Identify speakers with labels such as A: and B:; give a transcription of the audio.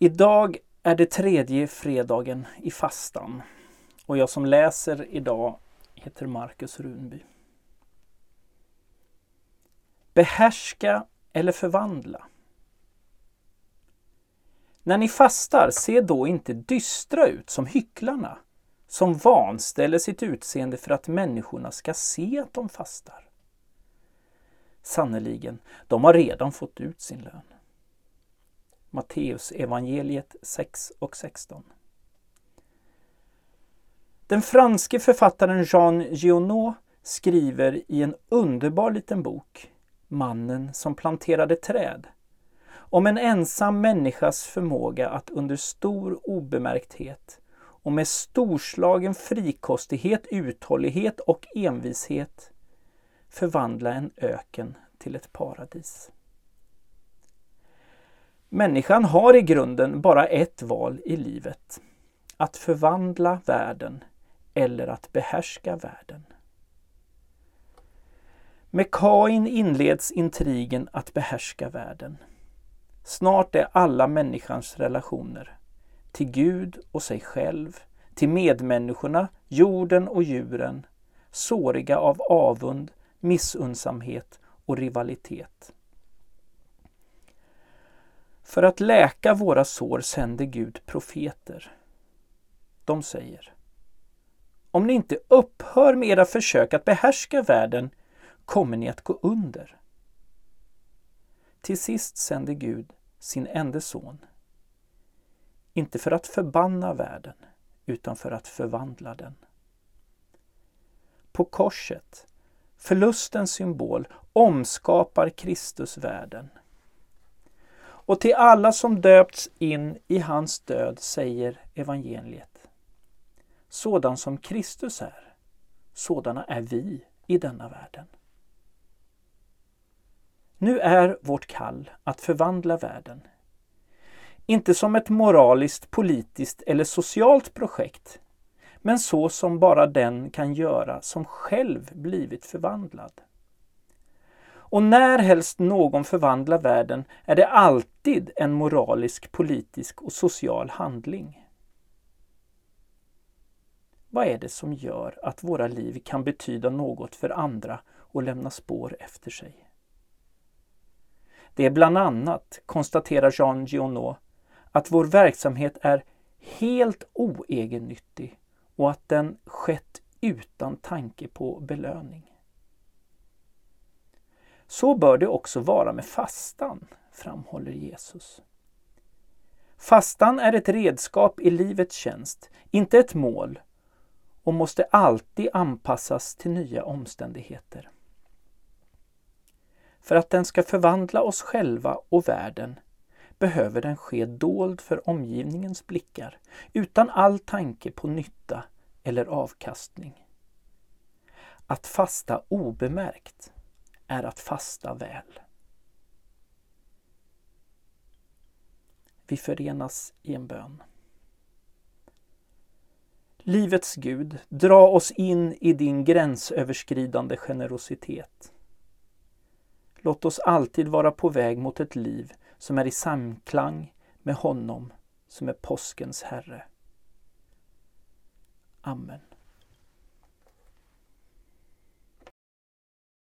A: Idag är det tredje fredagen i fastan och jag som läser idag heter Marcus Runby. Behärska eller förvandla. När ni fastar, se då inte dystra ut som hycklarna, som vanställer sitt utseende för att människorna ska se att de fastar. Sannerligen, de har redan fått ut sin lön. Matteus evangeliet 6 och 16. Den franske författaren Jean Giono skriver i en underbar liten bok, Mannen som planterade träd, om en ensam människas förmåga att under stor obemärkthet och med storslagen frikostighet, uthållighet och envishet förvandla en öken till ett paradis. Människan har i grunden bara ett val i livet. Att förvandla världen eller att behärska världen. Med Kain inleds intrigen att behärska världen. Snart är alla människans relationer till Gud och sig själv, till medmänniskorna, jorden och djuren, såriga av avund, missunnsamhet och rivalitet. För att läka våra sår sänder Gud profeter. De säger Om ni inte upphör med era försök att behärska världen kommer ni att gå under. Till sist sänder Gud sin enda son. Inte för att förbanna världen, utan för att förvandla den. På korset, förlustens symbol, omskapar Kristus världen. Och till alla som döpts in i hans död säger evangeliet. Sådan som Kristus är, sådana är vi i denna världen. Nu är vårt kall att förvandla världen. Inte som ett moraliskt, politiskt eller socialt projekt, men så som bara den kan göra som själv blivit förvandlad. Och när helst någon förvandlar världen är det alltid en moralisk, politisk och social handling. Vad är det som gör att våra liv kan betyda något för andra och lämna spår efter sig? Det är bland annat, konstaterar Jean Giono, att vår verksamhet är helt oegennyttig och att den skett utan tanke på belöning. Så bör det också vara med fastan, framhåller Jesus. Fastan är ett redskap i livets tjänst, inte ett mål och måste alltid anpassas till nya omständigheter. För att den ska förvandla oss själva och världen behöver den ske dold för omgivningens blickar, utan all tanke på nytta eller avkastning. Att fasta obemärkt är att fasta väl. Vi förenas i en bön. Livets Gud, dra oss in i din gränsöverskridande generositet. Låt oss alltid vara på väg mot ett liv som är i samklang med honom som är påskens Herre. Amen.